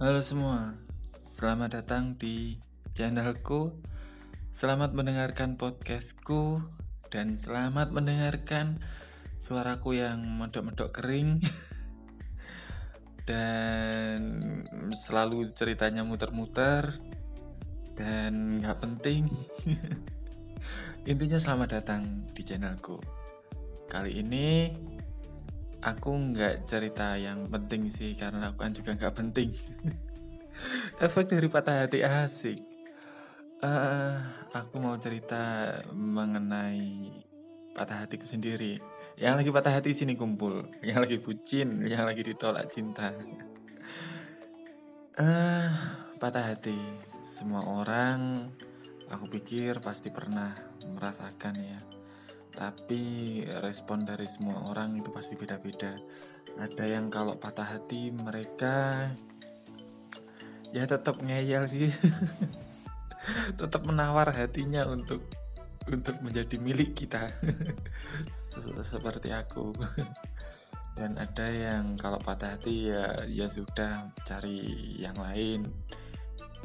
Halo semua, selamat datang di channelku. Selamat mendengarkan podcastku dan selamat mendengarkan suaraku yang medok-medok kering dan selalu ceritanya muter-muter dan nggak penting. Intinya selamat datang di channelku. Kali ini aku nggak cerita yang penting sih karena aku kan juga nggak penting. Efek dari patah hati asik. Uh, aku mau cerita mengenai patah hatiku sendiri. Yang lagi patah hati sini kumpul, yang lagi bucin, yang lagi ditolak cinta. Uh, patah hati. Semua orang aku pikir pasti pernah merasakan ya tapi respon dari semua orang itu pasti beda-beda. Ada yang kalau patah hati mereka ya tetap ngeyel sih. Tetap menawar hatinya untuk untuk menjadi milik kita. Seperti aku. Dan ada yang kalau patah hati ya ya sudah cari yang lain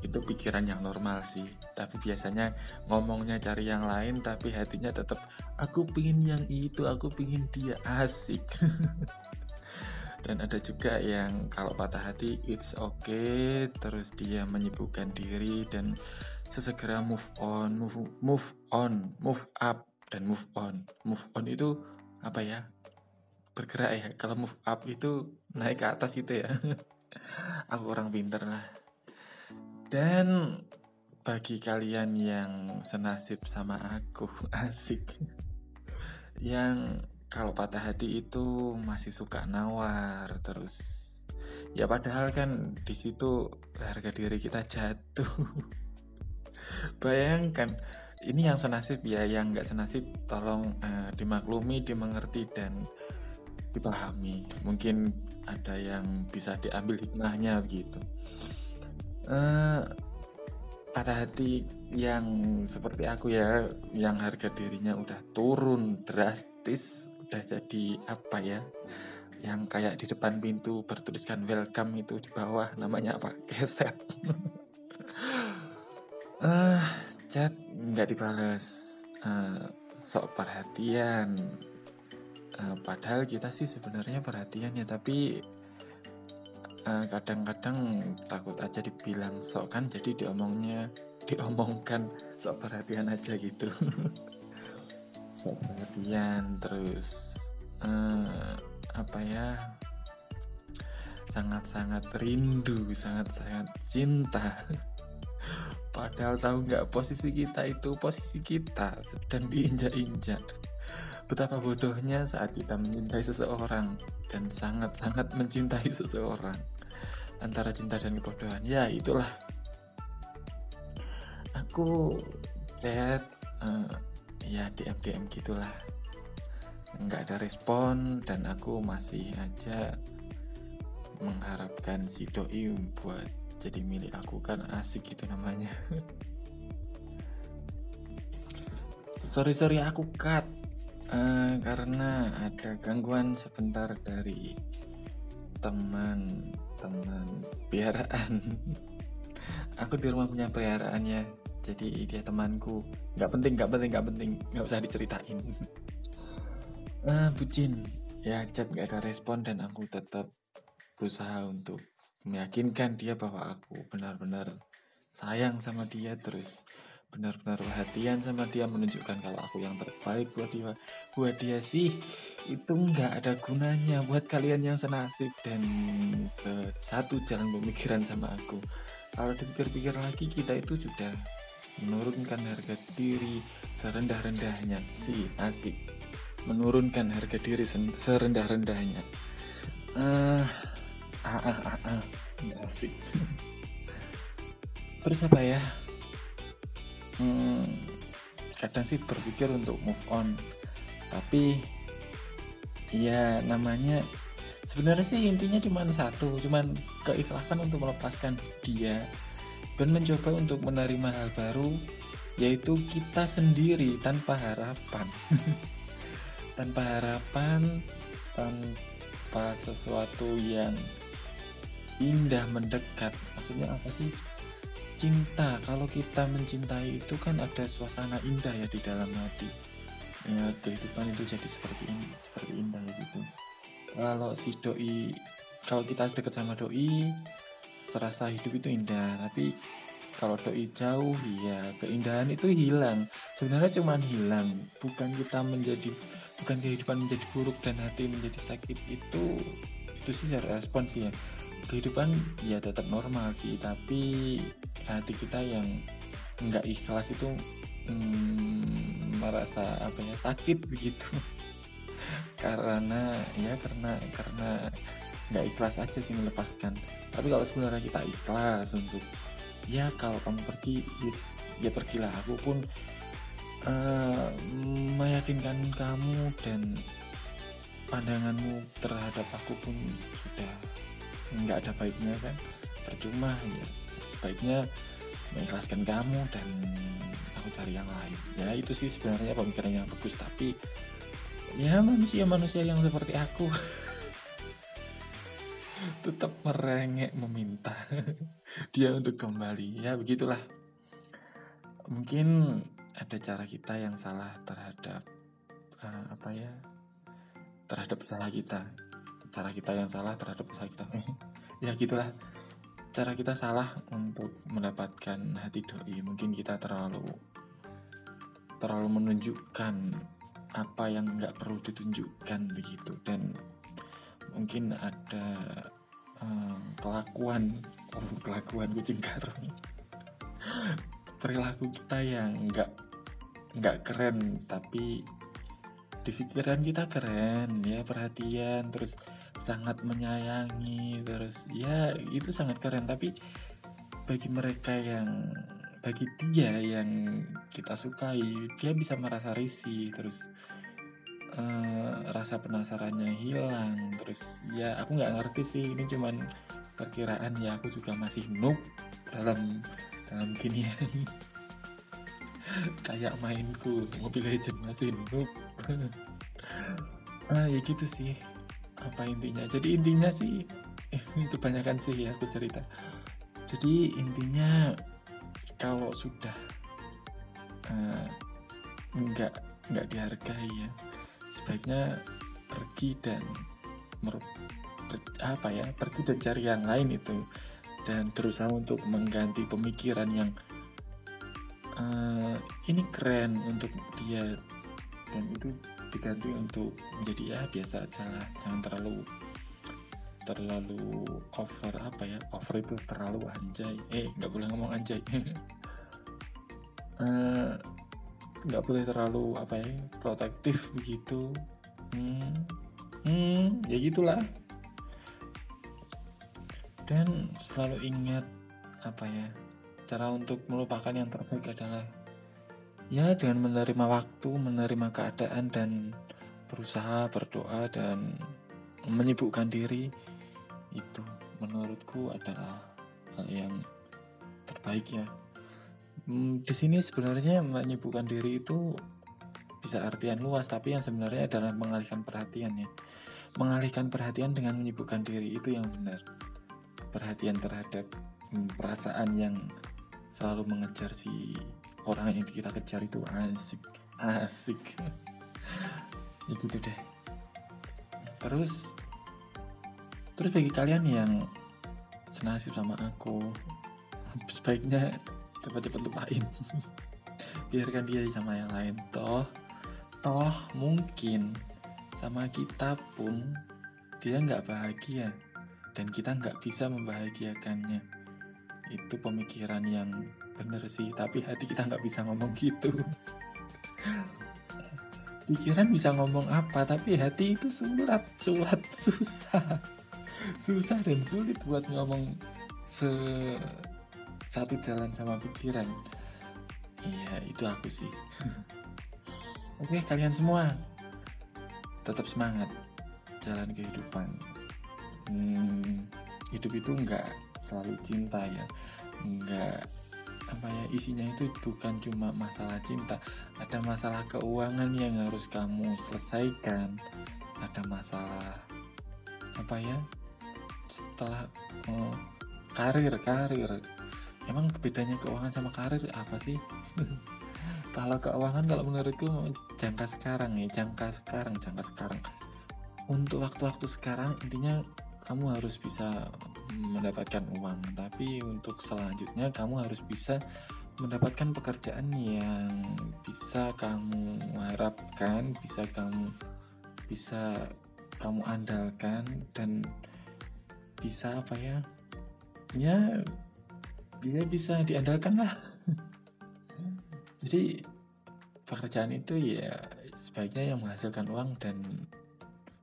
itu pikiran yang normal sih. Tapi biasanya ngomongnya cari yang lain tapi hatinya tetap aku pingin yang itu aku pingin dia. Asik. Dan ada juga yang kalau patah hati it's okay. Terus dia menyibukkan diri dan sesegera move on move move on move up dan move on. Move on itu apa ya? Bergerak ya. Kalau move up itu naik ke atas gitu ya. Aku orang pinter lah dan bagi kalian yang senasib sama aku, asik. Yang kalau patah hati itu masih suka nawar terus. Ya padahal kan di situ harga diri kita jatuh. Bayangkan ini yang senasib ya, yang nggak senasib tolong uh, dimaklumi, dimengerti dan dipahami. Mungkin ada yang bisa diambil hikmahnya begitu uh, patah hati yang seperti aku ya yang harga dirinya udah turun drastis udah jadi apa ya yang kayak di depan pintu bertuliskan welcome itu di bawah namanya apa? Keset. Uh, chat nggak dibalas uh, sok perhatian. Uh, padahal kita sih sebenarnya perhatian ya tapi Eh, kadang-kadang takut aja dibilang sok kan jadi diomongnya diomongkan sok perhatian aja gitu. Sok perhatian terus uh, apa ya sangat-sangat rindu sangat-sangat cinta. Padahal tahu nggak posisi kita itu posisi kita sedang diinjak-injak. Betapa bodohnya saat kita mencintai seseorang dan sangat-sangat mencintai seseorang antara cinta dan kebodohan. Ya itulah. Aku chat uh, ya DM DM gitulah. Nggak ada respon dan aku masih aja mengharapkan si doi buat jadi milik aku. Kan asik itu namanya. Sorry sorry aku cut. Uh, karena ada gangguan sebentar dari teman teman piaraan. Aku di rumah punya peliharaannya jadi dia temanku. Nggak penting nggak penting nggak penting. Nggak usah diceritain. Ah bucin ya chat nggak ada respon dan aku tetap berusaha untuk meyakinkan dia bahwa aku benar-benar sayang sama dia terus benar-benar perhatian sama dia menunjukkan kalau aku yang terbaik buat dia. Buat dia sih itu nggak ada gunanya buat kalian yang senasib dan satu jalan pemikiran sama aku. Kalau dipikir-pikir lagi kita itu sudah menurunkan harga diri serendah-rendahnya. Sih asik. Menurunkan harga diri serendah-rendahnya. Ah ah ah ah, ah. asik. Terus apa ya hmm, kadang sih berpikir untuk move on. Tapi ya namanya sebenarnya sih intinya cuma satu cuman keikhlasan untuk melepaskan dia dan mencoba untuk menerima hal baru yaitu kita sendiri tanpa harapan. Tanpa harapan tanpa sesuatu yang indah mendekat. Maksudnya apa sih cinta. Kalau kita mencintai itu kan ada suasana indah ya di dalam hati. Ya kehidupan itu jadi seperti ini seperti indah gitu. Kalau si doi kalau kita dekat sama doi serasa hidup itu indah. Tapi kalau doi jauh ya keindahan itu hilang. Sebenarnya cuma hilang. Bukan kita menjadi bukan kehidupan menjadi buruk dan hati menjadi sakit itu itu sih respon sih ya kehidupan ya tetap normal sih tapi hati kita yang nggak ikhlas itu hmm, merasa apa ya sakit begitu. Karena ya karena karena nggak ikhlas aja sih melepaskan. Tapi kalau sebenarnya kita ikhlas untuk ya kalau kamu pergi it's, ya pergilah. Aku pun uh, meyakinkan kamu dan pandanganmu terhadap aku pun sudah nggak ada baiknya kan? Percuma ya. Sebaiknya mengikhlaskan kamu dan aku cari yang lain. Ya itu sih sebenarnya pemikiran yang bagus. Tapi ya manusia-manusia yang seperti aku tetap merengek meminta dia untuk kembali. Ya begitulah. Mungkin ada cara kita yang salah terhadap uh, apa ya terhadap usaha kita cara kita yang salah terhadap usaha kita. Ya gitulah. Cara kita salah untuk mendapatkan hati doi mungkin kita terlalu terlalu menunjukkan apa yang nggak perlu ditunjukkan begitu. Dan mungkin ada um, kelakuan oh kelakuan kucing karang perilaku kita yang nggak nggak keren tapi di pikiran kita keren ya perhatian terus sangat menyayangi terus ya itu sangat keren. Tapi bagi mereka yang bagi dia yang kita sukai dia bisa merasa risih terus uh, rasa penasarannya hilang terus ya aku nggak ngerti sih ini cuman perkiraan ya aku juga masih noob dalam dalam ginian kayak mainku Mobile Legend masih noob. Ah ya gitu sih apa intinya. Jadi intinya sih itu banyakkan sih ya aku cerita. Jadi intinya kalau sudah uh, nggak nggak dihargai ya sebaiknya pergi dan mer, ber, apa ya pergi dan cari yang lain itu. Dan berusaha untuk mengganti pemikiran yang uh, ini keren untuk dia. Dan itu diganti untuk menjadi ya biasa aja lah. Jangan terlalu terlalu over apa ya over itu terlalu anjay. Eh nggak boleh ngomong anjay. Eh, nggak uh, boleh terlalu apa ya protektif begitu. Hmm, hmm ya gitulah. Dan selalu ingat apa ya cara untuk melupakan yang terbaik adalah ya dengan menerima waktu menerima keadaan dan berusaha berdoa dan menyibukkan diri itu menurutku adalah hal yang terbaik ya. Hmm, di sini sebenarnya menyibukkan diri itu bisa artian luas tapi yang sebenarnya adalah mengalihkan perhatian ya. Mengalihkan perhatian dengan menyibukkan diri itu yang benar. Perhatian terhadap hmm, perasaan yang selalu mengejar si orang yang kita kejar itu asik asik. Ya gitu deh. Terus terus bagi kalian yang senasib sama aku sebaiknya cepat-cepat lupain. Biarkan dia sama yang lain. Toh toh mungkin sama kita pun dia nggak bahagia dan kita nggak bisa membahagiakannya. Itu pemikiran yang bener sih tapi hati kita nggak bisa ngomong gitu. Pikiran bisa ngomong apa tapi hati itu sulat sulat susah. Susah dan sulit buat ngomong se satu jalan sama pikiran. Iya itu aku sih. Oke kalian semua tetap semangat jalan kehidupan. Hmm, hidup itu nggak selalu cinta ya. Nggak apa ya isinya itu bukan cuma masalah cinta. Ada masalah keuangan yang harus kamu selesaikan. Ada masalah apa ya setelah oh, karir karir. Emang bedanya keuangan sama karir apa sih? Kalau keuangan kalau menurutku jangka sekarang ya jangka sekarang jangka sekarang. Untuk waktu-waktu sekarang intinya kamu harus bisa mendapatkan uang tapi untuk selanjutnya kamu harus bisa mendapatkan pekerjaan yang bisa kamu harapkan, bisa kamu bisa kamu andalkan dan bisa apa ya? Ya dia bisa diandalkan lah. Jadi pekerjaan itu ya sebaiknya yang menghasilkan uang dan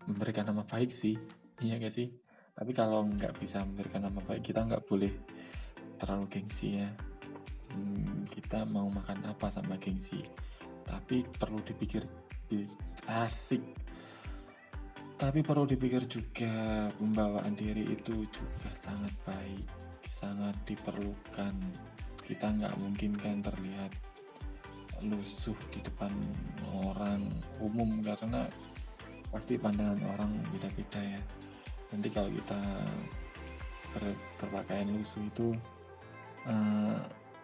memberikan nama baik sih, iya gak sih? Tapi kalau nggak bisa memberikan nama baik kita nggak boleh terlalu gengsi ya. Hmm, kita mau makan apa sama gengsi. Tapi perlu dipikir di asik. Tapi perlu dipikir juga pembawaan diri itu juga sangat baik sangat diperlukan. Kita nggak mungkin kan terlihat lusuh di depan orang umum karena pasti pandangan orang beda-beda ya nanti kalau kita ber, berpakaian lusuh itu uh,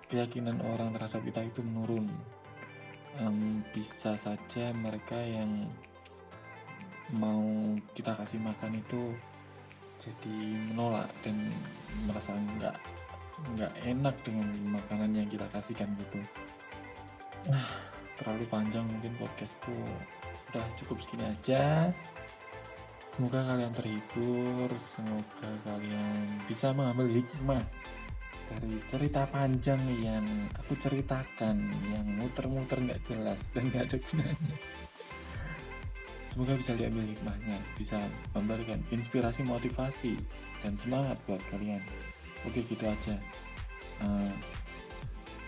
keyakinan orang terhadap kita itu menurun. Um, bisa saja mereka yang mau kita kasih makan itu jadi menolak dan merasa nggak nggak enak dengan makanan yang kita kasihkan gitu. Nah terlalu panjang mungkin podcastku. Udah cukup segini aja semoga kalian terhibur semoga kalian bisa mengambil hikmah dari cerita panjang yang aku ceritakan yang muter-muter nggak jelas dan nggak ada gunanya. Semoga bisa diambil hikmahnya bisa memberikan inspirasi motivasi dan semangat buat kalian. Oke gitu aja. Uh,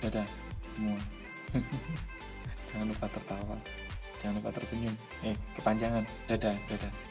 dadah semua. Jangan lupa tertawa. Jangan lupa tersenyum. Eh kepanjangan. Dadah dadah